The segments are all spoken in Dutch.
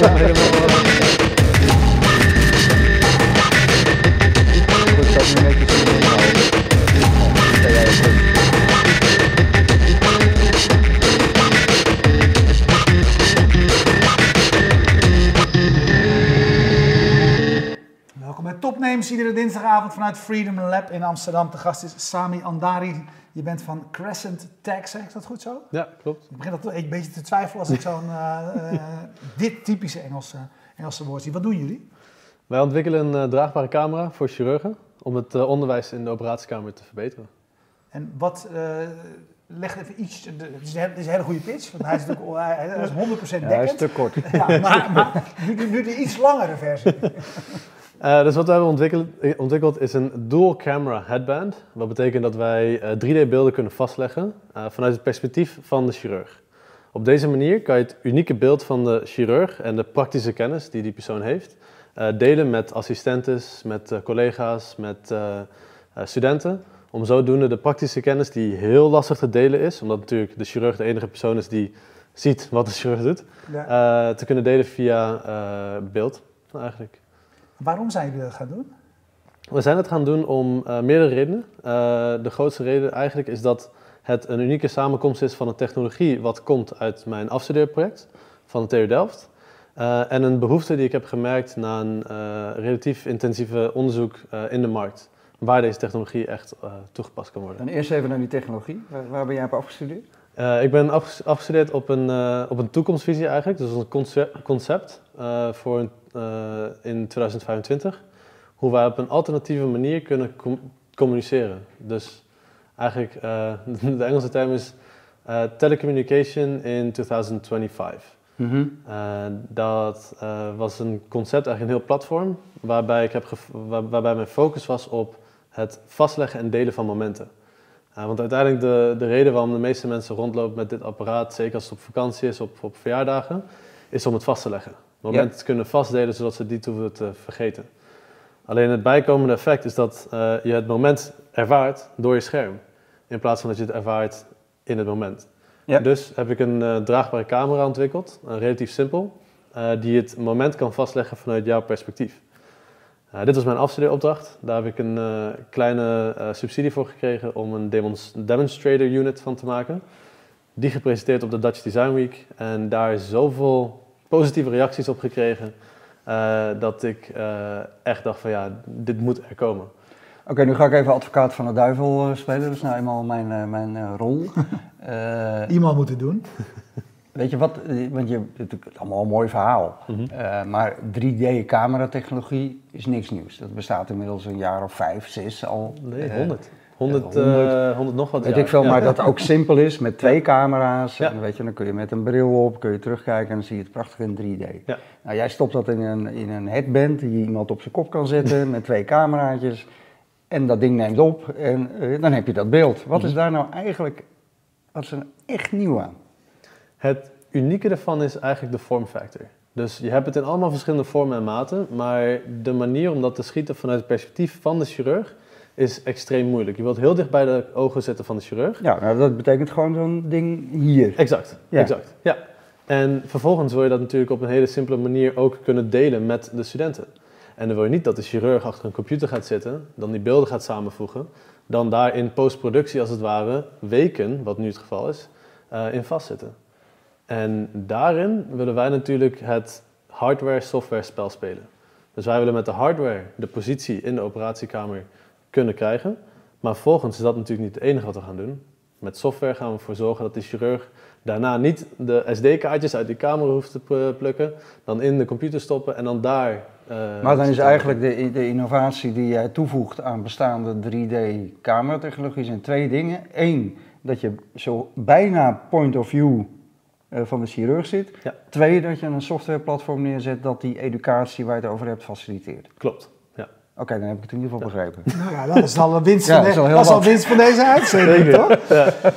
Gracias. Vanuit Freedom Lab in Amsterdam. De gast is Sami Andari. Je bent van Crescent Tech, zeg ik dat goed zo? Ja, klopt. Ik begin dat een beetje te twijfelen als ik zo'n eh, eh, dit typische Engelse, Engelse woord zie. Wat doen jullie? Wij ontwikkelen een eh, draagbare camera voor chirurgen om het onderwijs in de operatiekamer te verbeteren. En wat, leg even iets, het is een, hele- het is een hele goede pitch, want hij is natuurlijk hij, is 100% Ja, hij is dekkend. te kort. Ja, maar, nu, nu de iets langere versie. Eh, dus wat we hebben ontwikkeld, eh, ontwikkeld is een dual camera headband. Wat betekent dat wij eh, 3D-beelden kunnen vastleggen vanuit het perspectief van de chirurg. Op deze manier kan je het unieke beeld van de chirurg en de praktische kennis die die persoon heeft delen met assistentes, met collega's, met studenten. Om zodoende de praktische kennis die heel lastig te delen is, omdat natuurlijk de chirurg de enige persoon is die ziet wat de chirurg doet, Ja. te kunnen delen via beeld eigenlijk. Waarom zijn jullie dat gaan doen? We zijn het gaan doen om eh, meerdere redenen. Eh, de grootste reden eigenlijk is dat het een unieke samenkomst is van een technologie wat komt uit mijn afstudeerproject van de TU Delft. Eh, en een behoefte die ik heb gemerkt na een eh, relatief intensieve onderzoek eh, in de markt. Waar deze technologie echt eh, toegepast kan worden. Dan eerst even naar die technologie. Waar, waar ben jij op afgestudeerd? Eh, ik ben afges- afgestudeerd op een, op een toekomstvisie eigenlijk. Dus een concept, concept eh, voor een, in 2025. Hoe wij op een alternatieve manier kunnen com- communiceren. Dus eigenlijk, eh, de Engelse term is eh, telecommunication in 2025. Eh, dat eh, was een concept, eigenlijk een heel platform, waarbij, ik heb waar- waarbij mijn focus was op het vastleggen en delen van momenten. Want uiteindelijk de, de reden waarom de meeste mensen rondlopen met dit apparaat, zeker als het op vakantie is, op, op verjaardagen, is om het vast te leggen. Momenten te kunnen vastdelen zodat ze niet hoeven te vergeten. Alleen het bijkomende effect is dat eh, je het moment ervaart door je scherm, in plaats van dat je het ervaart in het moment. Ja. Dus heb ik een eh, draagbare camera ontwikkeld, eh, relatief simpel, eh, die het moment kan vastleggen vanuit jouw perspectief. Dit was mijn afstudeeropdracht. Daar heb ik een kleine subsidie voor gekregen om een demons- demonstrator unit van te maken. Die gepresenteerd op de Dutch Design Week. En daar zoveel positieve reacties op gekregen eh, dat ik eh, echt dacht van ja, dit moet er komen. Oké, nu ga ik even advocaat van de duivel eh, spelen. Dat is nou eenmaal mijn, eh, mijn eh, rol. Eh, Iemand moet het doen. weet je wat, want je het is allemaal een mooi verhaal. Eh, maar 3D-cameratechnologie is niks nieuws. Dat bestaat inmiddels een jaar of vijf, zes al. Nee, Eh, 100. 100, eh, 100. eh, 100 nog wat Weet jaar. ik veel, maar dat ook simpel is met twee camera's. Ja. En weet je, dan kun je met een bril op, kun je terugkijken en dan zie je het prachtig in 3D. Ja. Nou, jij stopt dat in een, in een headband die iemand op zijn kop kan zetten met twee cameraatjes. En dat ding neemt op en eh, dan heb je dat beeld. Wat is daar nou eigenlijk, wat is er nou echt nieuw aan? Het unieke ervan is eigenlijk de vormfactor. Dus je hebt het in allemaal verschillende vormen en maten, maar de manier om dat te schieten vanuit het perspectief van de chirurg is extreem moeilijk. Je wilt heel dicht bij de ogen zitten van de chirurg. Ja, nou, dat betekent gewoon zo'n ding hier. Exact, Ja. exact. Ja. En vervolgens wil je dat natuurlijk op een hele simpele manier ook kunnen delen met de studenten. En dan wil je niet dat de chirurg achter een computer gaat zitten, dan die beelden gaat samenvoegen, dan daar in postproductie als het ware weken, wat nu het geval is, eh, in vastzitten. En daarin willen wij natuurlijk het hardware-software spel spelen. Dus wij willen met de hardware de positie in de operatiekamer kunnen krijgen. Maar vervolgens is dat natuurlijk niet het enige wat we gaan doen. Met software gaan we ervoor zorgen dat de chirurg daarna niet de SD-kaartjes uit die camera hoeft te plukken, dan in de computer stoppen en dan daar. eh, Maar dan is eigenlijk de, de innovatie die jij toevoegt aan bestaande 3D-cameratechnologie zijn twee dingen. Eén, dat je zo bijna point of view eh, van de chirurg zit. Ja. Twee, dat je een softwareplatform neerzet dat die educatie waar je het over hebt faciliteert. Klopt. Ja. Oké, dan heb ik het in ieder geval begrepen. Nou ja, dat is al een winst, Ja, van, dat is de- al heel dat is al wat. winst van deze uitzending, toch?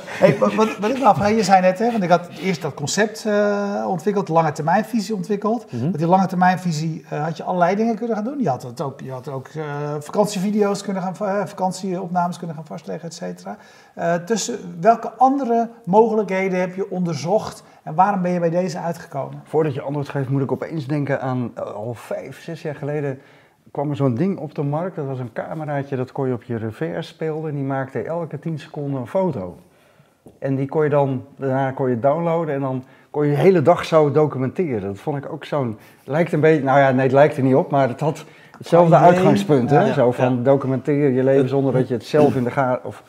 Hey, wat, wat, ik me afvraag, je zei net, hè, want ik had eerst dat concept eh, ontwikkeld, lange termijnvisie ontwikkeld. Mhm. Met die lange termijnvisie eh, had je allerlei dingen kunnen gaan doen. Je had, het ook, je had ook eh, vakantievideo's kunnen gaan, vakantieopnames kunnen gaan vastleggen, et cetera. Eh, tussen welke andere mogelijkheden heb je onderzocht en waarom ben je bij deze uitgekomen? Voordat je antwoord geeft, moet ik opeens denken aan al vijf, zes jaar geleden kwam er zo'n ding op de markt. Dat was een cameraatje, dat kon je op je reverse spelen. En die maakte elke 10 seconden een foto. En die kon je dan, daarna kon je downloaden en dan kon je de hele dag zo documenteren. Dat vond ik ook zo'n, lijkt een beetje, nou ja, nee, het lijkt er niet op, maar het had hetzelfde idee. uitgangspunt. Hè? Ja, zo ja. van documenteer je leven zonder dat je het zelf in de gaten, of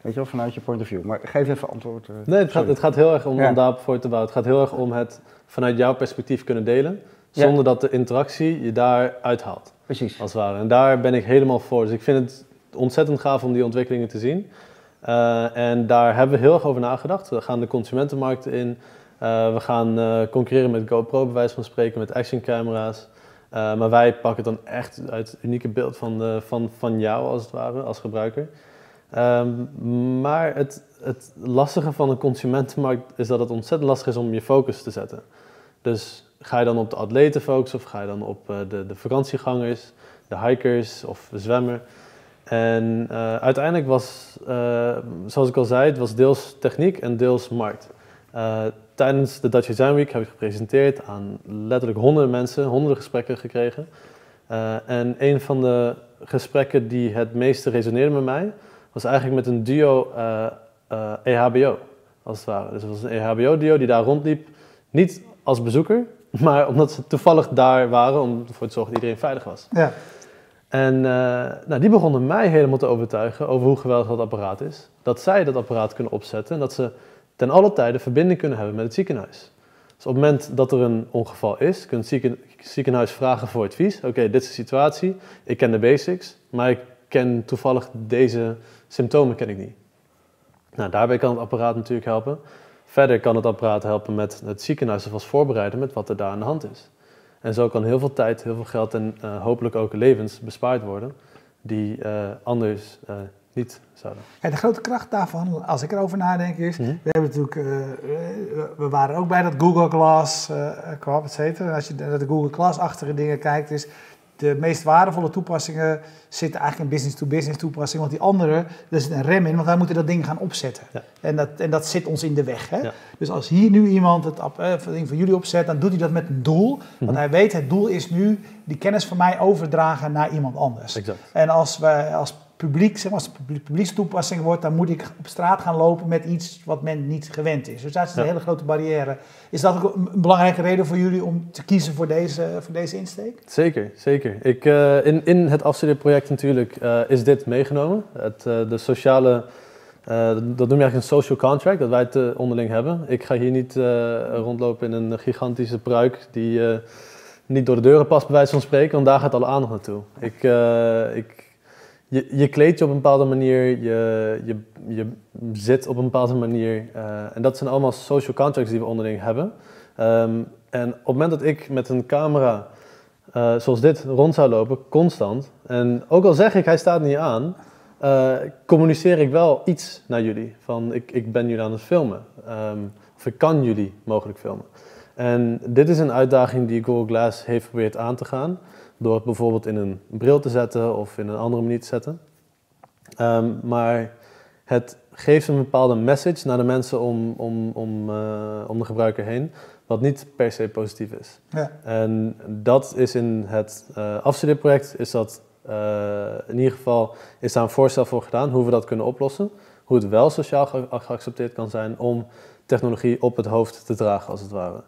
weet je wel, vanuit je point of view. Maar geef even antwoord. eh. Nee, het gaat, het gaat heel erg om, om daarvoor te bouwen. Het gaat heel erg om het vanuit jouw perspectief kunnen delen. Zonder dat de interactie je daar uithaalt, Precies. als het ware. En daar ben ik helemaal voor. Dus ik vind het ontzettend gaaf om die ontwikkelingen te zien. Eh, en daar hebben we heel erg over nagedacht. We gaan de consumentenmarkt in. Eh, we gaan eh, concurreren met GoPro, bij wijze van spreken, met actioncamera's. Maar wij pakken dan echt uit het unieke beeld van, de, van, van jou, als het ware, als gebruiker. Ehm, maar het, het lastige van de consumentenmarkt is dat het ontzettend lastig is om je focus te zetten. Dus ga je dan op de atleten focussen of ga je dan op eh, de, de vakantiegangers, de hikers of de zwemmer? En eh, uiteindelijk was, eh, zoals ik al zei, het was deels techniek en deels markt. Tijdens de Dutch Design Week heb ik gepresenteerd aan letterlijk honderden mensen, honderden gesprekken gekregen. En een van de gesprekken die het meeste resoneerde met mij, was eigenlijk met een duo eh, eh, EHBO, als het ware. Dus het was een EHBO-duo die daar rondliep, niet als bezoeker, maar omdat ze toevallig daar waren om ervoor te zorgen dat iedereen veilig was. Ja. En eh, nou, die begonnen mij helemaal te overtuigen over hoe geweldig dat apparaat is. Dat zij dat apparaat kunnen opzetten en dat ze ten alle tijde verbinding kunnen hebben met het ziekenhuis. Dus op het moment dat er een ongeval is, kan het zieken- ziekenhuis vragen voor advies. Oké, dit is de situatie, ik ken de basics, maar ik ken toevallig deze symptomen ken ik niet. Nou, daarbij kan het apparaat natuurlijk helpen. Verder kan het apparaat helpen met het ziekenhuis alvast voorbereiden met wat er daar aan de hand is. En zo kan heel veel tijd, heel veel geld en eh, hopelijk ook levens bespaard worden die eh, anders eh, niet zouden. De grote kracht daarvan, als ik erover nadenk, is... Mhm. We hebben natuurlijk... we waren ook bij dat Google Glass kwam, et cetera. En als je naar de Google Glass-achtige dingen kijkt, is... De meest waardevolle toepassingen zitten eigenlijk in business-to-business toepassingen. Want die andere, daar zit een rem in, want wij moeten dat ding gaan opzetten. Ja. En, dat, en dat zit ons in de weg. Hè? Ja. Dus als hier nu iemand het eh, het ding van jullie opzet, dan doet hij dat met een doel. Want Mhm. hij weet, het doel is nu die kennis van mij overdragen naar iemand anders. Exact. En als wij als publiek, zeg maar, als het publiek, publiekstoepassing wordt, dan moet ik op straat gaan lopen met iets wat men niet gewend is. Dus daar zit een Ja. hele grote barrière. Is dat ook een belangrijke reden voor jullie om te kiezen voor deze, voor deze insteek? Zeker, zeker. Ik, eh, in, in het afstudeerproject natuurlijk eh, is dit meegenomen. Het, eh, de sociale, dat noem je eigenlijk een social contract, dat wij het onderling hebben. Ik ga hier niet rondlopen in een gigantische pruik die niet door de deuren past, bij wijze van spreken, want daar gaat alle aandacht naartoe. Ik, ik, je, je kleedt je op een bepaalde manier, je, je, je zit op een bepaalde manier. eh, en dat zijn allemaal social contracts die we onderling hebben. Ehm, en op het moment dat ik met een camera eh, zoals dit rond zou lopen, constant. En ook al zeg ik, hij staat niet aan, eh, communiceer ik wel iets naar jullie. Van, ik, ik ben jullie aan het filmen. Ehm, of ik kan jullie mogelijk filmen. En dit is een uitdaging die Google Glass heeft geprobeerd aan te gaan. Door het bijvoorbeeld in een bril te zetten of in een andere manier te zetten. Ehm, maar het geeft een bepaalde message naar de mensen om, om, om, eh, om de gebruiker heen, wat niet per se positief is. Ja. En dat is in het eh afstudeerproject, is dat eh, in ieder geval, is daar een voorstel voor gedaan hoe we dat kunnen oplossen. Hoe het wel sociaal ge- geaccepteerd kan zijn om technologie op het hoofd te dragen, als het ware.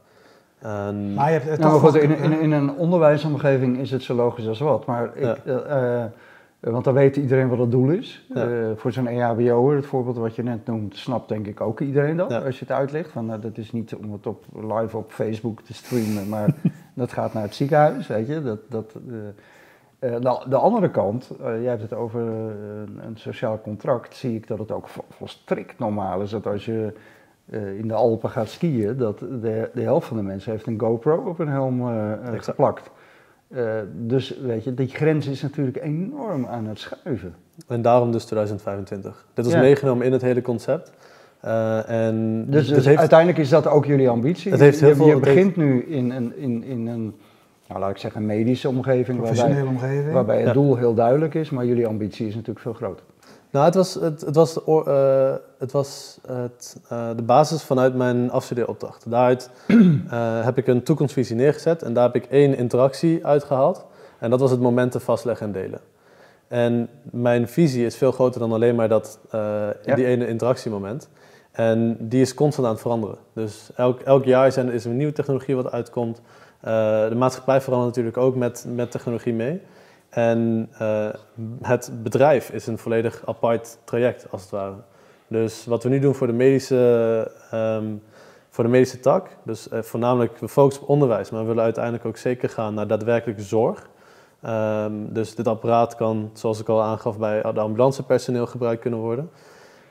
En, Maar je hebt het Nou, maar toch goed, in, in, in een onderwijsomgeving is het zo logisch als wat. Maar ik, Ja. eh, eh, want dan weet iedereen wat het doel is. Ja. Eh, voor zo'n EHBO'er, het voorbeeld wat je net noemt, snapt denk ik ook iedereen dat. Ja. Als je het uitlegt, van, nou, dat is niet om het op, live op Facebook te streamen, maar dat gaat naar het ziekenhuis, weet je. Dat, dat, eh, eh, de, de andere kant, eh, jij hebt het over eh, een, een sociaal contract, zie ik dat het ook vol- volstrekt normaal is dat als je eh, in de Alpen gaat skiën, dat de, de helft van de mensen heeft een GoPro op hun helm eh, eh, geplakt. Eh, dus weet je, die grens is natuurlijk enorm aan het schuiven. En daarom dus 2025. Dit was Ja. meegenomen in het hele concept. Eh, en Dus, dus heeft, uiteindelijk is dat ook jullie ambitie. Het heeft heel je, veel- je het begint nu in een, in, in een, nou, laat ik zeggen, medische omgeving, waarbij, Professionele omgeving. waarbij het Ja. doel heel duidelijk is, maar jullie ambitie is natuurlijk veel groter. Nou, het was, het, het was, de, eh, het was het, eh, de basis vanuit mijn afstudeeropdracht. Daaruit eh, heb ik een toekomstvisie neergezet en daar heb ik één interactie uitgehaald. En dat was het momenten vastleggen en delen. En mijn visie is veel groter dan alleen maar dat, Ja. die ene interactiemoment. En die is constant aan het veranderen. Dus elk, elk jaar zijn, is er een nieuwe technologie wat uitkomt. De maatschappij verandert natuurlijk ook met, met technologie mee. En eh, het bedrijf is een volledig apart traject, als het ware. Dus wat we nu doen voor de medische, ehm, voor de medische tak, dus eh, voornamelijk we focussen op onderwijs, maar we willen uiteindelijk ook zeker gaan naar daadwerkelijke zorg. Ehm, dus dit apparaat kan, zoals ik al aangaf, bij de ambulancepersoneel gebruikt kunnen worden.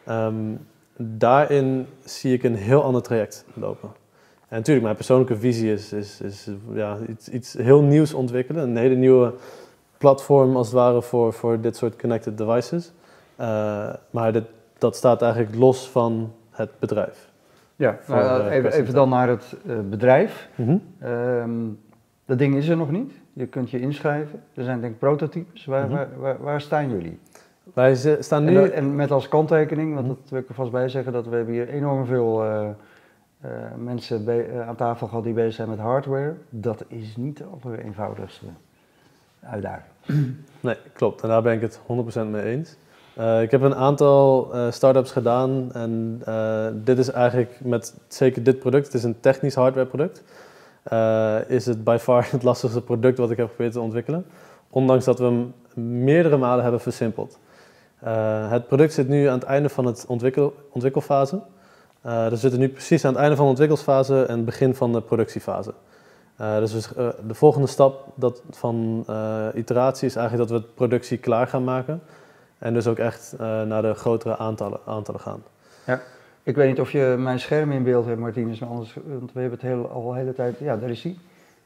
Ehm, daarin zie ik een heel ander traject lopen. En natuurlijk, mijn persoonlijke visie is, is, ja, iets, iets heel nieuws ontwikkelen. Een hele nieuwe platform als het ware voor, voor dit soort connected devices. Eh, maar dit, dat staat eigenlijk los van het bedrijf. Ja, Voor, nou, eh, even, even dan naar het eh, bedrijf. Ehm, dat ding is er nog niet. Je kunt je inschrijven. Er zijn denk ik prototypes. Waar, Mhm. waar, waar, waar staan jullie? Wij staan En, nu... dat- en met als kanttekening, want Mhm. dat wil ik er vast bij zeggen, dat we hebben hier enorm veel mensen aan tafel gehad die bezig zijn met hardware. Dat is niet de allereenvoudigste uitdaging. Nee, klopt. En daar ben ik het 100% mee eens. Eh, ik heb een aantal eh start-ups gedaan en eh, dit is eigenlijk met zeker dit product, het is een technisch hardware product, is het by far het lastigste product wat ik heb geprobeerd te ontwikkelen. Ondanks dat we hem meerdere malen hebben versimpeld. Het product zit nu aan het einde van het ontwikkel, ontwikkelfase. We zitten nu precies aan het einde van de ontwikkelsfase en begin van de productiefase. Eh, dus we- eh, de volgende stap dat van eh, iteratie is eigenlijk dat we het productie klaar gaan maken. En dus ook echt naar de grotere aantallen, aantallen gaan. Ik weet niet of je mijn scherm in beeld hebt, Martinez, maar anders, want we hebben het heel, al de hele tijd. Ja, daar is hij.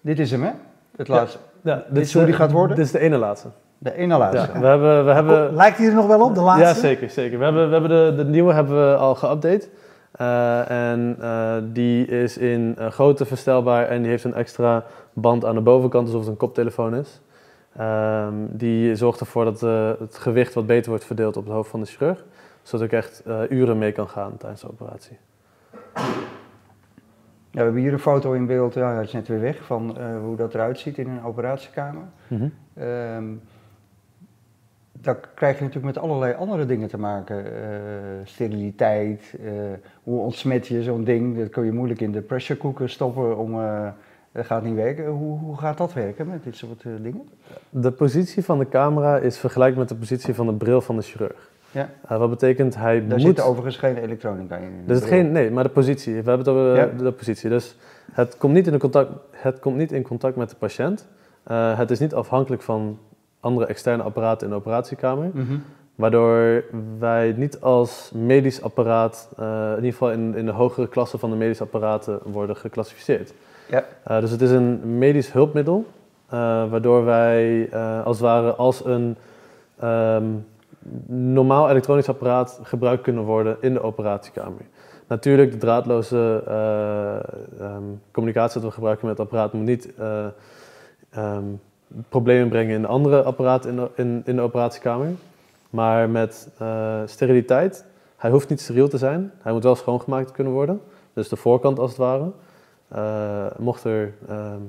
Dit is hem, hè? Het Ja. laatste. Ja, Dit is hoe die gaat worden? Dit is de ene laatste. De ene laatste. Ja, we hebben, we hebben, Lijkt die er nog wel op, de laatste? ja, zeker. zeker. We hebben, we hebben de, de nieuwe hebben we al geüpdate. Eh, en eh, die is in eh, grootte verstelbaar en die heeft een extra band aan de bovenkant, alsof het een koptelefoon is. Ehm, die zorgt ervoor dat het gewicht wat beter wordt verdeeld op het hoofd van de chirurg. Zodat ik echt uren mee kan gaan tijdens de operatie. Ja, we hebben hier een foto in beeld, ja, hij is net weer weg, van hoe dat eruit ziet in een operatiekamer. Ehm, daar krijg je natuurlijk met allerlei andere dingen te maken. eh, steriliteit, eh, hoe ontsmet je zo'n ding? Dat kun je moeilijk in de pressure cooker stoppen om... eh, dat gaat niet werken. Hoe, hoe gaat dat werken met dit soort dingen? De positie van de camera is vergelijkbaar met de positie van de bril van de chirurg. Ja. Wat betekent hij Daar moet... zit overigens geen elektronica in. zit bril. geen, nee, maar de positie. We hebben het over Ja. de, de positie. Dus het komt niet in, de contact, het komt niet in contact met de patiënt. Het is niet afhankelijk van andere externe apparaten in de operatiekamer. Mhm. Waardoor wij niet als medisch apparaat, eh, in ieder geval in, in de hogere klasse van de medische apparaten, worden geclassificeerd. Ja. Eh, dus het is een medisch hulpmiddel, eh, waardoor wij als het ware als een ehm, normaal elektronisch apparaat gebruikt kunnen worden in de operatiekamer. Natuurlijk, de draadloze ehm, communicatie dat we gebruiken met het apparaat moet niet eh, ehm, problemen brengen in de andere apparaten in de, in, in de operatiekamer. Maar met eh, steriliteit, hij hoeft niet steriel te zijn, hij moet wel schoongemaakt kunnen worden. Dus de voorkant als het ware. Eh, mocht er ehm,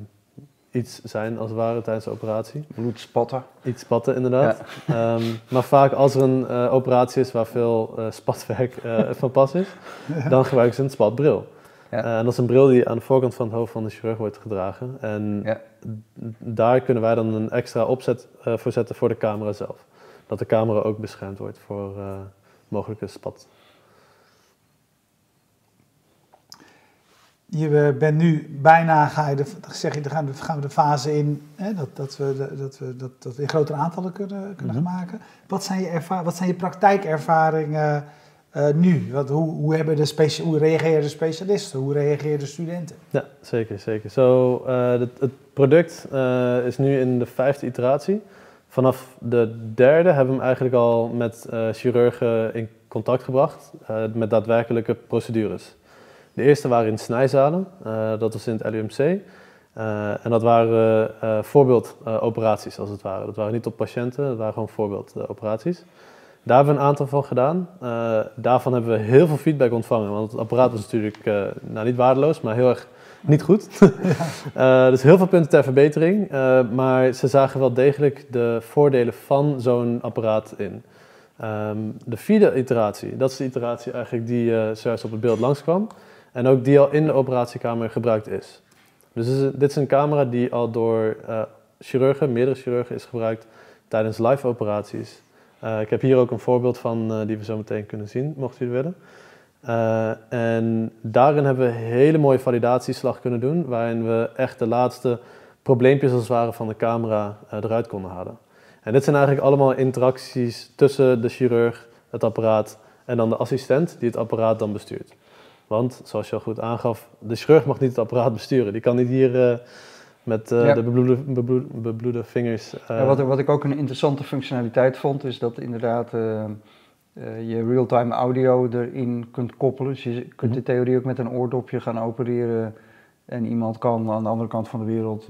iets zijn als het ware tijdens de operatie. Bloed spatten. Iets spatten inderdaad. Ehm, maar vaak als er een eh, operatie is waar veel spatwerk van pas is, dan gebruiken ze een spatbril. Ja. En dat is een bril die aan de voorkant van het hoofd van de chirurg wordt gedragen. En. Daar kunnen wij dan een extra opzet eh, voor zetten voor de camera zelf. Dat de camera ook beschermd wordt voor eh, mogelijke spat. Je eh, bent nu bijna, ga je de, zeg je, dan gaan we, gaan we de fase in hè, dat, dat, we, de- dat, we, dat, dat we in grotere aantallen kunnen, kunnen Mhm. maken. Wat zijn je, erva wat zijn je praktijkervaringen eh, nu? Wat, hoe, hoe, hebben de hoe reageren de specialisten? Hoe reageren de studenten? Ja, zeker, zeker. Zo, eh, het, product eh, is nu in de vijfde iteratie. Vanaf de derde hebben we hem eigenlijk al met chirurgen in contact gebracht met daadwerkelijke procedures. De eerste waren in snijzalen, dat was in het LUMC. En dat waren voorbeeldoperaties als het ware. Dat waren niet op patiënten, dat waren gewoon voorbeeldoperaties. Daar hebben we een aantal van gedaan. Eh, daarvan hebben we heel veel feedback ontvangen. Want het apparaat was natuurlijk eh, nou, niet waardeloos, maar heel erg niet goed. Eh, dus heel veel punten ter verbetering. maar ze zagen wel degelijk de voordelen van zo'n apparaat in. Ehm, de vierde iteratie, dat is de iteratie eigenlijk die zojuist op het beeld langskwam. En ook die al in de operatiekamer gebruikt is. Dus dit is, dit is een camera die al door chirurgen, meerdere chirurgen, is gebruikt tijdens live operaties. Eh, ik heb hier ook een voorbeeld van eh, die we zo meteen kunnen zien, mochten jullie willen. Eh, en daarin hebben we een hele mooie validatieslag kunnen doen, waarin we echt de laatste probleempjes als het ware van de camera eruit konden halen. En dit zijn eigenlijk allemaal interacties tussen de chirurg, het apparaat en dan de assistent die het apparaat dan bestuurt. Want, zoals je al goed aangaf, de chirurg mag niet het apparaat besturen. Die kan niet hier met Ja. de bebloede, bebloede, bebloede vingers... eh, Ja, wat, wat ik ook een interessante functionaliteit vond, is dat inderdaad eh, je real-time audio erin kunt koppelen. Dus je kunt in theorie ook met een oordopje gaan opereren en iemand kan aan de andere kant van de wereld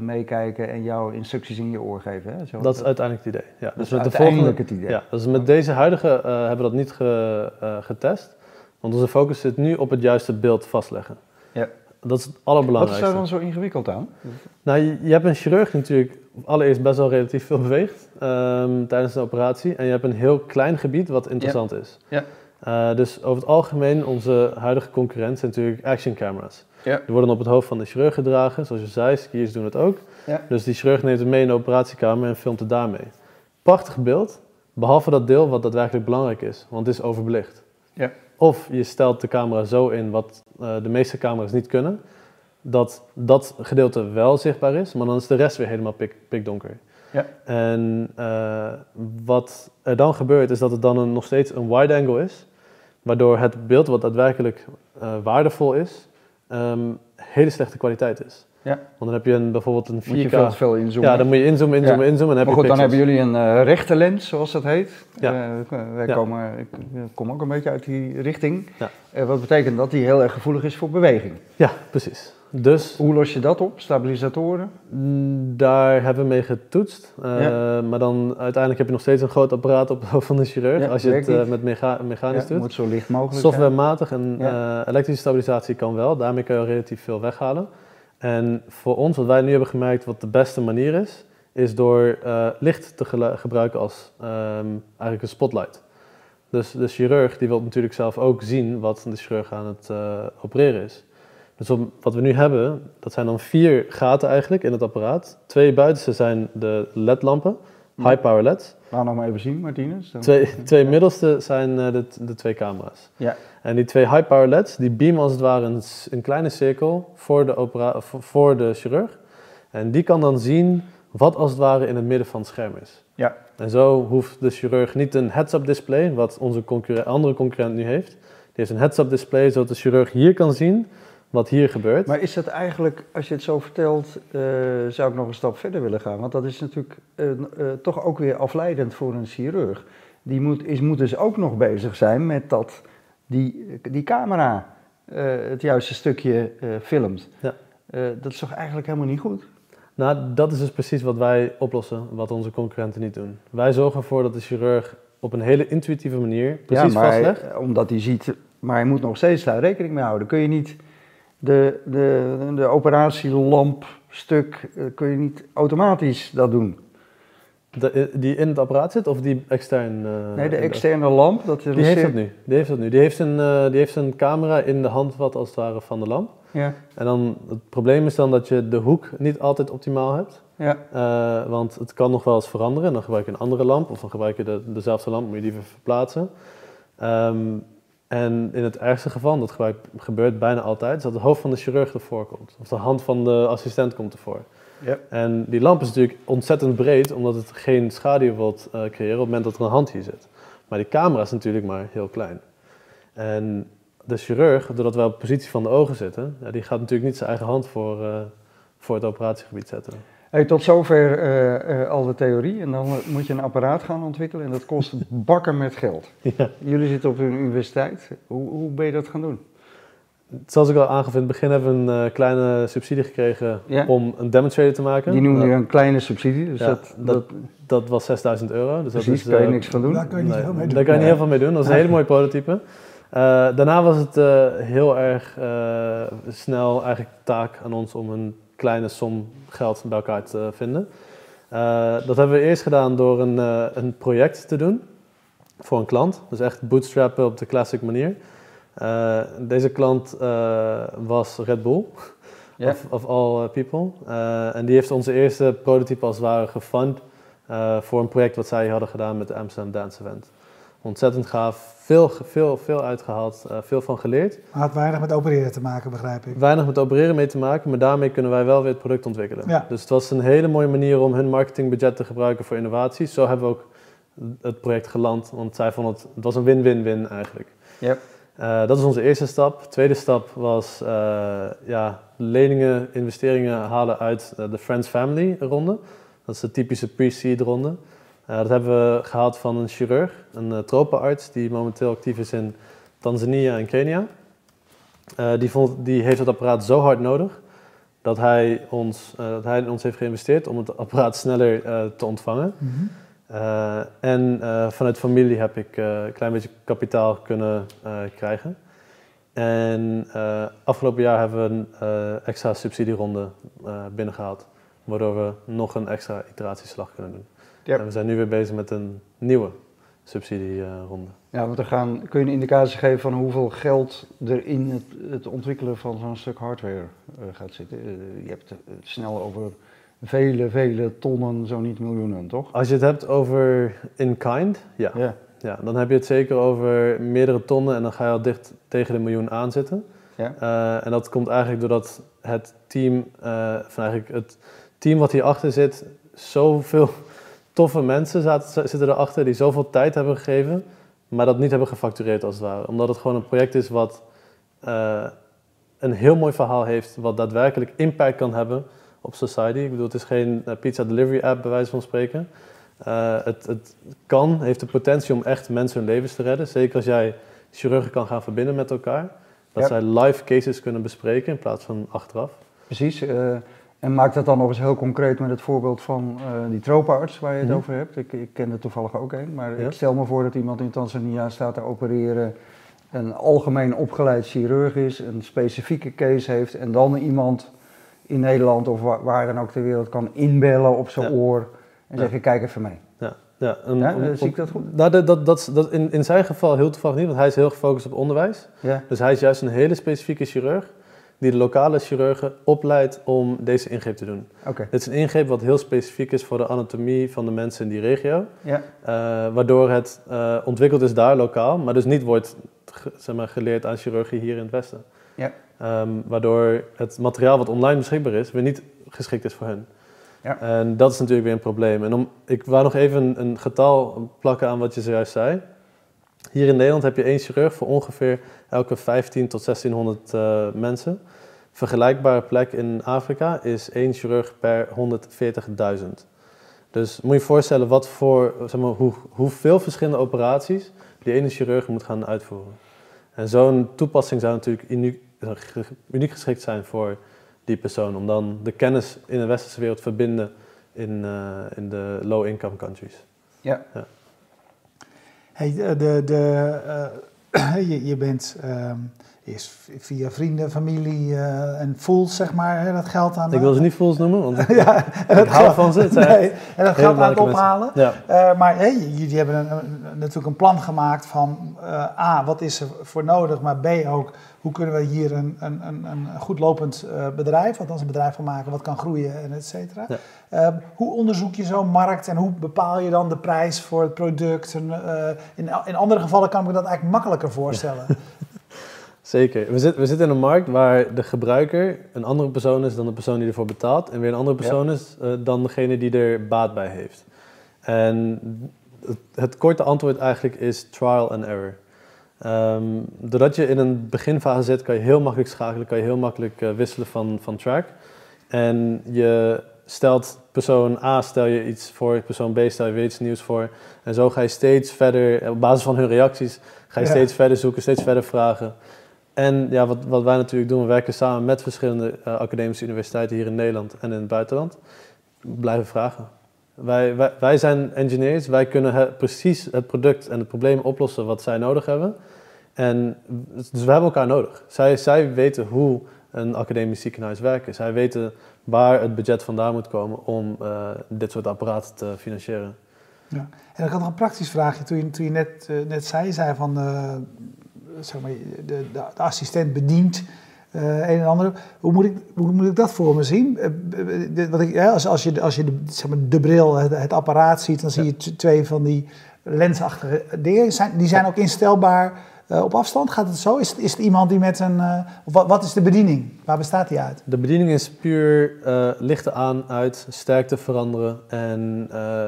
meekijken en jou instructies in je oor geven. Hè? Zo, dat is uiteindelijk het idee. Ja, dat is met de uiteindelijk volgende, het idee. Ja, dus met deze huidige hebben we dat niet ge- getest. Want onze focus zit nu op het juiste beeld vastleggen. Ja. Dat is het Wat is allerbelangrijkste. daar dan zo ingewikkeld aan? Nou, je, je hebt een chirurg die natuurlijk allereerst best wel relatief veel beweegt ehm, tijdens de operatie. En je hebt een heel klein gebied wat interessant is. Ja. Eh, dus over het algemeen, onze huidige concurrent zijn natuurlijk action camera's. Ja. Die worden op het hoofd van de chirurg gedragen, zoals je zei, skiers doen het ook. Ja. Dus die chirurg neemt het mee in de operatiekamer en filmt het daarmee. Prachtig beeld, behalve dat deel wat daadwerkelijk belangrijk is, want het is overbelicht. Ja. Of je stelt de camera zo in, wat eh, de meeste camera's niet kunnen, dat dat gedeelte wel zichtbaar is, maar dan is de rest weer helemaal pik, pikdonker. Ja. En eh, wat er dan gebeurt, is dat het dan een, nog steeds een wide angle is, waardoor het beeld wat daadwerkelijk eh, waardevol is, ehm, hele slechte kwaliteit is. Ja. Want dan heb je een, bijvoorbeeld een 4K. Moet je veel te veel inzoomen. ja, dan moet je inzoomen, inzoomen, Ja. inzoomen. En dan maar heb goed, je dan hebben jullie een eh, rechte lens, zoals dat heet. Ja. Eh, wij Ja. komen, ik eh, kom ook een beetje uit die richting. Ja. Eh, wat betekent dat die heel erg gevoelig is voor beweging. Ja, precies. Dus Hoe los je dat op? Stabilisatoren? mm, daar hebben we mee getoetst. Eh. Maar dan uiteindelijk heb je nog steeds een groot apparaat op van de chirurg. Ja, als je het eh, met mega mechanisch Ja, doet. moet zo licht mogelijk Softwarematig en eh, elektrische stabilisatie kan wel. Daarmee kun je relatief veel weghalen. En voor ons, wat wij nu hebben gemerkt, wat de beste manier is, is door eh, licht te gebruiken als ehm, eigenlijk een spotlight. Dus de chirurg die wil natuurlijk zelf ook zien wat de chirurg aan het eh, opereren is. Dus wat we nu hebben, dat zijn dan vier gaten eigenlijk in het apparaat. Twee buitenste zijn de LED-lampen. High power LED's. Laat nog maar even zien, Martinez. Dan- Twee, twee middelste zijn eh, de, de twee camera's. Ja. En die twee high power LED's, die beamen als het ware een, kleine cirkel voor de, opera, voor, de chirurg. En die kan dan zien wat als het ware in het midden van het scherm is. Ja. En zo hoeft de chirurg niet een heads-up display, wat onze andere concurrent nu heeft. Die heeft een heads-up display, zodat de chirurg hier kan zien wat hier gebeurt. Maar is dat eigenlijk, als je het zo vertelt, eh, zou ik nog een stap verder willen gaan? Want dat is natuurlijk eh, eh, toch ook weer afleidend voor een chirurg. Die moet, is, moet dus ook nog bezig zijn met dat die, die camera het juiste stukje filmt. Ja. Dat is toch eigenlijk helemaal niet goed? Nou, dat is dus precies wat wij oplossen, wat onze concurrenten niet doen. Wij zorgen ervoor dat de chirurg op een hele intuïtieve manier precies ja, maar vastlegt. hij- omdat hij ziet, maar hij moet nog steeds daar rekening mee houden. Kun je niet de, de, de operatielampstuk, eh, kun je niet automatisch dat doen? De- die in het apparaat zit of die extern? eh, Nee, de externe lamp, dat is Die heeft dat nu. Die heeft dat nu. Die heeft een, eh, die heeft een camera in de handvat als het ware van de lamp. Ja, En dan, het probleem is dan dat je de hoek niet altijd optimaal hebt. ja. Eh, want het kan nog wel eens veranderen. Dan gebruik je een andere lamp of dan gebruik je de, dezelfde lamp, moet je die weer verplaatsen. Ehm, en in het ergste geval, dat gebeurt bijna altijd, is dat het hoofd van de chirurg ervoor komt. Of de hand van de assistent komt ervoor. Ja. En die lamp is natuurlijk ontzettend breed, omdat het geen schaduw wilt eh, creëren op het moment dat er een hand hier zit. Maar die camera is natuurlijk maar heel klein. En de chirurg, doordat wij op de positie van de ogen zitten, ja, die gaat natuurlijk niet zijn eigen hand voor, eh, voor het operatiegebied zetten. Hey, tot zover eh, eh, al de theorie. En dan moet je een apparaat gaan ontwikkelen en dat kost bakken met geld. Ja. Jullie zitten op een universiteit. Hoe, hoe ben je dat gaan doen? Zoals ik al aangaf in het begin hebben we een eh, kleine subsidie gekregen Ja. om een demonstrator te maken. Die noemen je een kleine subsidie. Dus Ja, dat, dat- dat, dat was 6000 euro. Dus precies, dat is, kan je niks van doen. Daar kun je niet Nee, veel mee doen. Daar kan je niet heel veel mee doen. Dat is een hele mooie prototype. Eh, daarna was het eh, heel erg eh, snel eigenlijk taak aan ons om een kleine som geld bij elkaar te vinden. Eh, dat hebben we eerst gedaan door een, eh, een project te doen voor een klant. Dus echt bootstrappen op de classic manier. Eh, deze klant was Red Bull, of, of all people. En die heeft onze eerste prototype als het ware gefund voor een project wat zij hadden gedaan met de Amsterdam Dance Event. Ontzettend gaaf, veel, veel, veel uitgehaald, eh, veel van geleerd. Maar had weinig met opereren te maken, begrijp ik. Weinig met opereren mee te maken, maar daarmee kunnen wij wel weer het product ontwikkelen. Ja. Dus het was een hele mooie manier om hun marketingbudget te gebruiken voor innovaties. Zo hebben we ook het project geland, want zij vonden het, het was een win-win-win eigenlijk. Ja. Eh, dat is onze eerste stap. Tweede stap was eh, ja, leningen, investeringen halen uit de Friends Family ronde. Dat is de typische pre-seed ronde. Eh, dat hebben we gehaald van een chirurg, een uh, tropenarts die momenteel actief is in Tanzania en Kenia. Eh, die, vond, die heeft het apparaat zo hard nodig dat hij, ons, eh, dat hij in ons heeft geïnvesteerd om het apparaat sneller eh, te ontvangen. Mhm. Uh, en uh, vanuit familie heb ik uh, een klein beetje kapitaal kunnen krijgen. En afgelopen jaar hebben we een extra subsidieronde binnengehaald, waardoor we nog een extra iteratieslag kunnen doen. Ja. En we zijn nu weer bezig met een nieuwe subsidieronde. Ja, want dan gaan, kun je een indicatie geven van hoeveel geld er in het, het ontwikkelen van zo'n stuk hardware gaat zitten. je hebt het snel over vele, vele tonnen, zo niet miljoenen, toch? Als je het hebt over in-kind, ja. Ja. ja. Dan heb je het zeker over meerdere tonnen en dan ga je al dicht tegen de miljoen aanzitten. Ja. Uh, en dat komt eigenlijk doordat het team, van eigenlijk het team wat hierachter zit, zoveel toffe mensen zaten, zitten erachter die zoveel tijd hebben gegeven, maar dat niet hebben gefactureerd als het ware. Omdat het gewoon een project is wat uh, een heel mooi verhaal heeft, wat daadwerkelijk impact kan hebben op society. Ik bedoel, het is geen uh, pizza delivery app bij wijze van spreken. Uh, het, het, kan, heeft de potentie om echt mensen hun levens te redden. Zeker als jij chirurgen kan gaan verbinden met elkaar. Dat Ja. zij live cases kunnen bespreken in plaats van achteraf. Precies. eh, en maak dat dan nog eens heel concreet met het voorbeeld van eh, die tropenarts waar je het Mhm. over hebt. Ik, ik ken er toevallig ook een, maar Ja. ik stel me voor dat iemand in Tanzania staat te opereren, een algemeen opgeleid chirurg is, een specifieke case heeft en dan iemand in Nederland of waar, waar dan ook ter wereld kan inbellen op zijn Ja. oor en zeggen kijk even mee. Ja, ja, een- Ja, om- zie ik dat goed? Nou, dat, dat, dat, is- dat in, in zijn geval heel toevallig niet, want hij is heel gefocust op onderwijs. Ja. Dus hij is juist een hele specifieke chirurg die de lokale chirurgen opleidt om deze ingreep te doen. Oké. Dit is een ingreep wat heel specifiek is voor de anatomie van de mensen in die regio. Ja. Eh, waardoor het eh, ontwikkeld is daar lokaal, maar dus niet wordt zeg maar, geleerd aan chirurgie hier in het Westen. Ja. Ehm, waardoor het materiaal wat online beschikbaar is, weer niet geschikt is voor hen. Ja. En dat is natuurlijk weer een probleem. En om, ik wou nog even een, een getal plakken aan wat je zojuist zei. Hier in Nederland heb je één chirurg voor ongeveer elke 15 tot 1600 eh, mensen. Vergelijkbare plek in Afrika is één chirurg per 140.000. Dus moet je je voorstellen wat voor, zeg maar, hoe, hoeveel verschillende operaties die ene chirurg moet gaan uitvoeren. En zo'n toepassing zou natuurlijk uniek, uniek geschikt zijn voor die persoon. Om dan de kennis in de westerse wereld te verbinden in, eh, in de low-income countries. Ja. Hey, de, de, eh, je, je bent ehm, eerst via vrienden, familie eh, en fools, zeg maar, hè, dat geld aan... Ik wil ze niet fools noemen, want ja, en ik hou van ze. Nee, en dat geld aan het ophalen. Ja. Eh, maar hey, jullie hebben een, een- natuurlijk een plan gemaakt van eh, A, wat is er voor nodig, maar B ook, hoe kunnen we hier een, een, een, een goed lopend bedrijf, althans een bedrijf van maken wat kan groeien en et cetera. Ja. Eh, hoe onderzoek je zo'n markt en hoe bepaal je dan de prijs voor het product? En, in, in andere gevallen kan ik me dat eigenlijk makkelijker voorstellen. Zeker. We, zit, we zitten in een markt waar de gebruiker een andere persoon is dan de persoon die ervoor betaalt. En weer een andere persoon is eh, dan degene die er baat bij heeft. En het, het korte antwoord eigenlijk is trial and error. Ehm, doordat je in een beginfase zit, kan je heel makkelijk schakelen, kan je heel makkelijk eh, wisselen van, van track. En je stelt persoon A stel je iets voor, persoon B stel je weer iets nieuws voor. En zo ga je steeds verder, op basis van hun reacties, ga je Ja. steeds verder zoeken, steeds verder vragen. En ja, wat, wat wij natuurlijk doen, we werken samen met verschillende eh, academische universiteiten hier in Nederland en in het buitenland. Blijven vragen. Wij, wij, wij zijn engineers, wij kunnen precies het product en het probleem oplossen wat zij nodig hebben. En dus we hebben elkaar nodig. Zij, zij weten hoe een academisch ziekenhuis werkt. Zij weten waar het budget vandaan moet komen om eh, dit soort apparaten te financieren. Ja. En ik had nog een praktisch vraagje. Toen je, toen je net, eh, net zei, zei van zeg maar, de, de, assistent bedient eh, een en ander. Hoe moet ik, hoe moet ik dat voor me zien? Eh, eh, de- wat ik, ja, als, als je, als je de, zeg maar, de bril, het, het apparaat ziet, dan zie je twee van die lensachtige dingen. Zijn, die zijn ook instelbaar op afstand. Gaat het zo? Is het, is het iemand die met een... wat, wat is de bediening? Waar bestaat die uit? De bediening is puur lichten aan, uit, sterkte veranderen en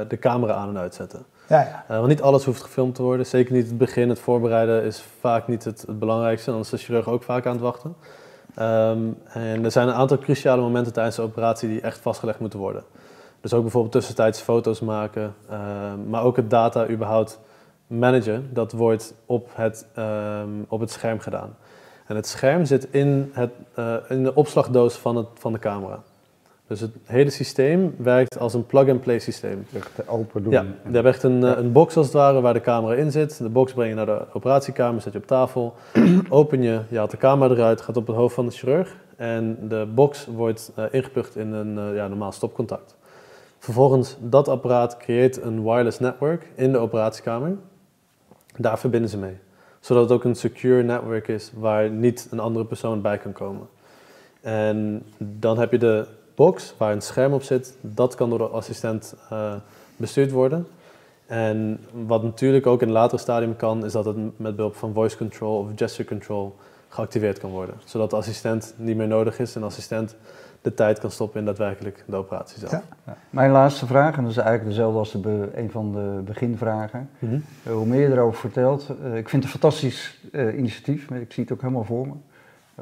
de camera aan en uitzetten. Ja, ja. Eh, want niet alles hoeft gefilmd te worden. Zeker niet het begin, het voorbereiden is vaak niet het, belangrijkste. Dan is de chirurg ook vaak aan het wachten. Ehm, en er zijn een aantal cruciale momenten tijdens de operatie die echt vastgelegd moeten worden. Dus ook bijvoorbeeld tussentijds foto's maken, ehm, maar ook het data überhaupt managen. Dat wordt op het, ehm, op het scherm gedaan. En het scherm zit in, het, eh, in de opslagdoos van, het, van de camera. Dus het hele systeem werkt als een plug-and-play systeem. Echt open doen. Ja, je hebt echt een, eh, een box als het ware waar de camera in zit. De box breng je naar de operatiekamer, zet je op tafel. Open je, je haalt de camera eruit, gaat op het hoofd van de chirurg. En de box wordt eh, ingepucht in een eh, ja, normaal stopcontact. Vervolgens, dat apparaat creëert een wireless network in de operatiekamer. Daar verbinden ze mee. Zodat het ook een secure network is waar niet een andere persoon bij kan komen. En dan heb je de box waar een scherm op zit. Dat kan door de assistent eh, bestuurd worden. En wat natuurlijk ook in een later stadium kan, is dat het met behulp van voice control of gesture control geactiveerd kan worden. Zodat de assistent niet meer nodig is en de assistent de tijd kan stoppen in daadwerkelijk de operatie zelf. Ja. Ja. Mijn laatste vraag, en dat is eigenlijk dezelfde als de een van de beginvragen. Mhm. Eh, hoe meer je erover vertelt, eh, ik vind het een fantastisch initiatief, maar ik zie het ook helemaal voor me.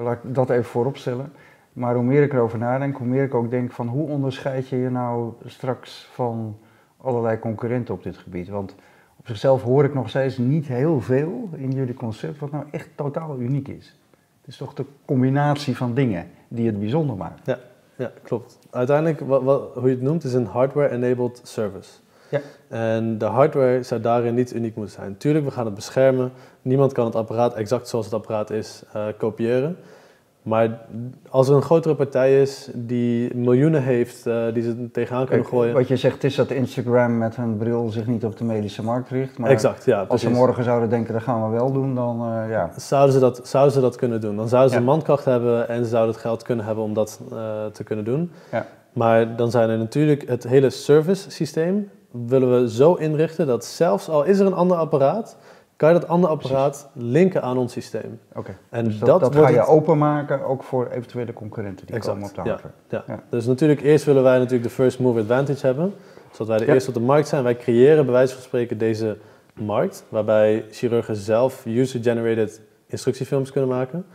Laat ik dat even voorop stellen. Maar hoe meer ik erover nadenk, hoe meer ik ook denk van hoe onderscheid je je nou straks van allerlei concurrenten op dit gebied. Want op zichzelf hoor ik nog steeds niet heel veel in jullie concept wat nou echt totaal uniek is. Het is toch de combinatie van dingen die het bijzonder maakt. Ja, klopt. Uiteindelijk, wat, wat, hoe je het noemt, is een hardware-enabled service. Ja. En de hardware zou daarin niet uniek moeten zijn. Tuurlijk, we gaan het beschermen. Niemand kan het apparaat exact zoals het apparaat is eh, kopiëren. Maar als er een grotere partij is die miljoenen heeft, eh, die ze tegenaan kunnen Kijk, gooien. Wat je zegt is dat Instagram met hun bril zich niet op de medische markt richt. Maar exact, ja, als ze morgen zouden denken, dat gaan we wel doen, dan eh, ja. Zouden ze, dat, zouden ze dat kunnen doen? Dan zouden ze Ja. mankracht hebben en ze zouden het geld kunnen hebben om dat eh, te kunnen doen. Ja. Maar dan zijn er natuurlijk het hele service systeem willen we zo inrichten dat zelfs al is er een ander apparaat, kan je dat andere apparaat linken aan ons systeem. Oké. En Dus dat, dat, ga je het- openmaken, ook voor eventuele concurrenten die Exact, komen op de ja. hardware. Ja. Ja. Dus natuurlijk eerst willen wij natuurlijk de first mover advantage hebben, zodat wij de Ja. eerste op de markt zijn. Wij creëren bij wijze van spreken deze markt, waarbij chirurgen zelf user-generated instructiefilms kunnen maken.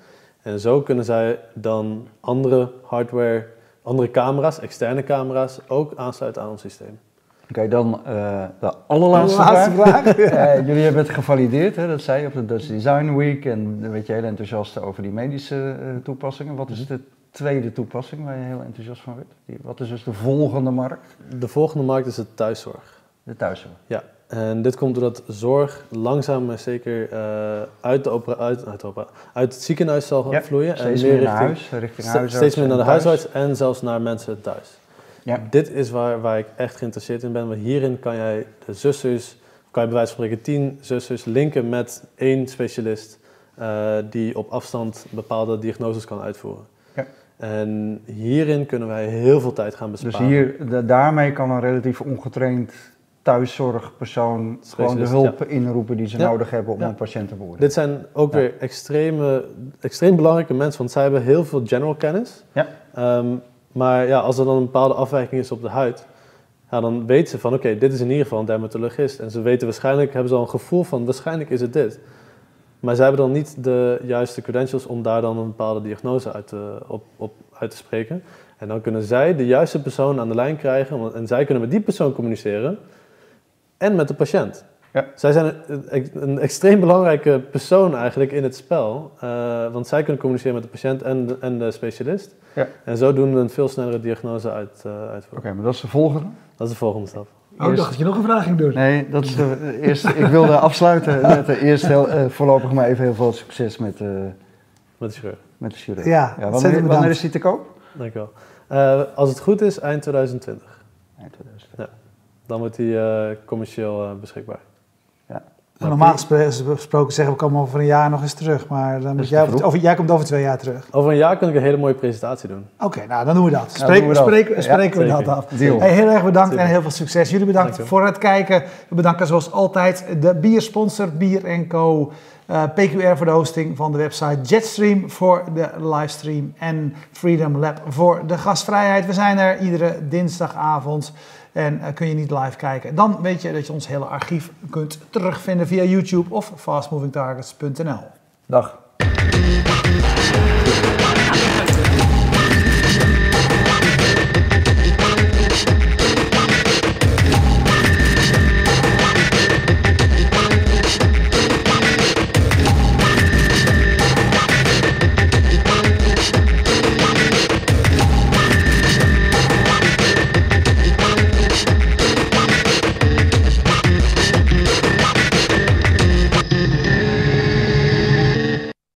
En zo kunnen zij dan andere hardware, andere camera's, externe camera's, ook aansluiten aan ons systeem. Oké, dan eh, de allerlaatste Laatste vraag. vraag. Eh, jullie hebben het gevalideerd, hè, dat zei je op de Dutch Design Week. En dan werd je heel enthousiast over die medische eh, toepassingen. Wat is de tweede toepassing waar je heel enthousiast van werd? Wat is dus de volgende markt? De volgende markt is het thuiszorg. De thuiszorg. Ja, en dit komt doordat zorg langzaam maar zeker uit, de opera, uit, uit, de opera- uit het ziekenhuis zal Ja, vloeien. Steeds en meer naar richting, huis, richting huisarts. steeds meer naar de huisarts en zelfs naar mensen thuis. Ja. Dit is waar, waar ik echt geïnteresseerd in ben, want hierin kan jij de zusters, kan je bij wijze van spreken tien zusters linken met één specialist eh, die op afstand bepaalde diagnoses kan uitvoeren. Ja. En hierin kunnen wij heel veel tijd gaan Dus besparen. hier, da- daarmee kan een relatief ongetraind thuiszorgpersoon gewoon de hulp inroepen die ze Ja. nodig hebben om Ja. een patiënt te beoordelen. Dit zijn ook weer extreme, extreem belangrijke mensen, want zij hebben heel veel general kennis. Ja. Ehm, maar ja, als er dan een bepaalde afwijking is op de huid, dan weten ze van oké, dit is in ieder geval een dermatologist. En ze weten waarschijnlijk, hebben ze al een gevoel van waarschijnlijk is het dit. Maar zij hebben dan niet de juiste credentials om daar dan een bepaalde diagnose uit te, op, op, uit te spreken. En dan kunnen zij de juiste persoon aan de lijn krijgen en zij kunnen met die persoon communiceren en met de patiënt. Ja. Zij zijn een, een extreem belangrijke persoon eigenlijk in het spel, eh, want zij kunnen communiceren met de patiënt en de, en de specialist. Ja. En zo doen we een veel snellere diagnose uit, eh, Oké, uitvoeren. maar dat is de volgende. Dat is de volgende stap. Oh, ik dacht dat je nog een vraag ging doen. Nee, dat is de eerste. Ik wilde afsluiten met de eerste heel, eh, voorlopig maar even heel veel succes met, eh, Met de chirurg. met de chirurg. Ja, wanneer, ontzettend wanneer bedankt. is die te koop? Dank je wel. Eh, als het goed is, eind 2020. Eind 2000. Dan wordt die eh, commercieel eh, beschikbaar. Normaal gesproken zeggen we komen over een jaar nog eens terug, maar dan moet jij, over, jij komt over twee jaar terug. Over een jaar kan ik een hele mooie presentatie doen. Oké, nou dan doen we dat. Ja, doen we dat. spreken Ja, spreken we dat af. Hey, heel erg bedankt en heel veel succes. Jullie bedankt voor het kijken. We bedanken zoals altijd de biersponsor Bier Co. eh, PQR voor de hosting van de website. Jetstream voor de livestream. En Freedom Lab voor de gastvrijheid. We zijn er iedere dinsdagavond. En eh, kun je niet live kijken. Dan weet je dat je ons hele archief kunt terugvinden via YouTube of fastmovingtargets.nl. Dag.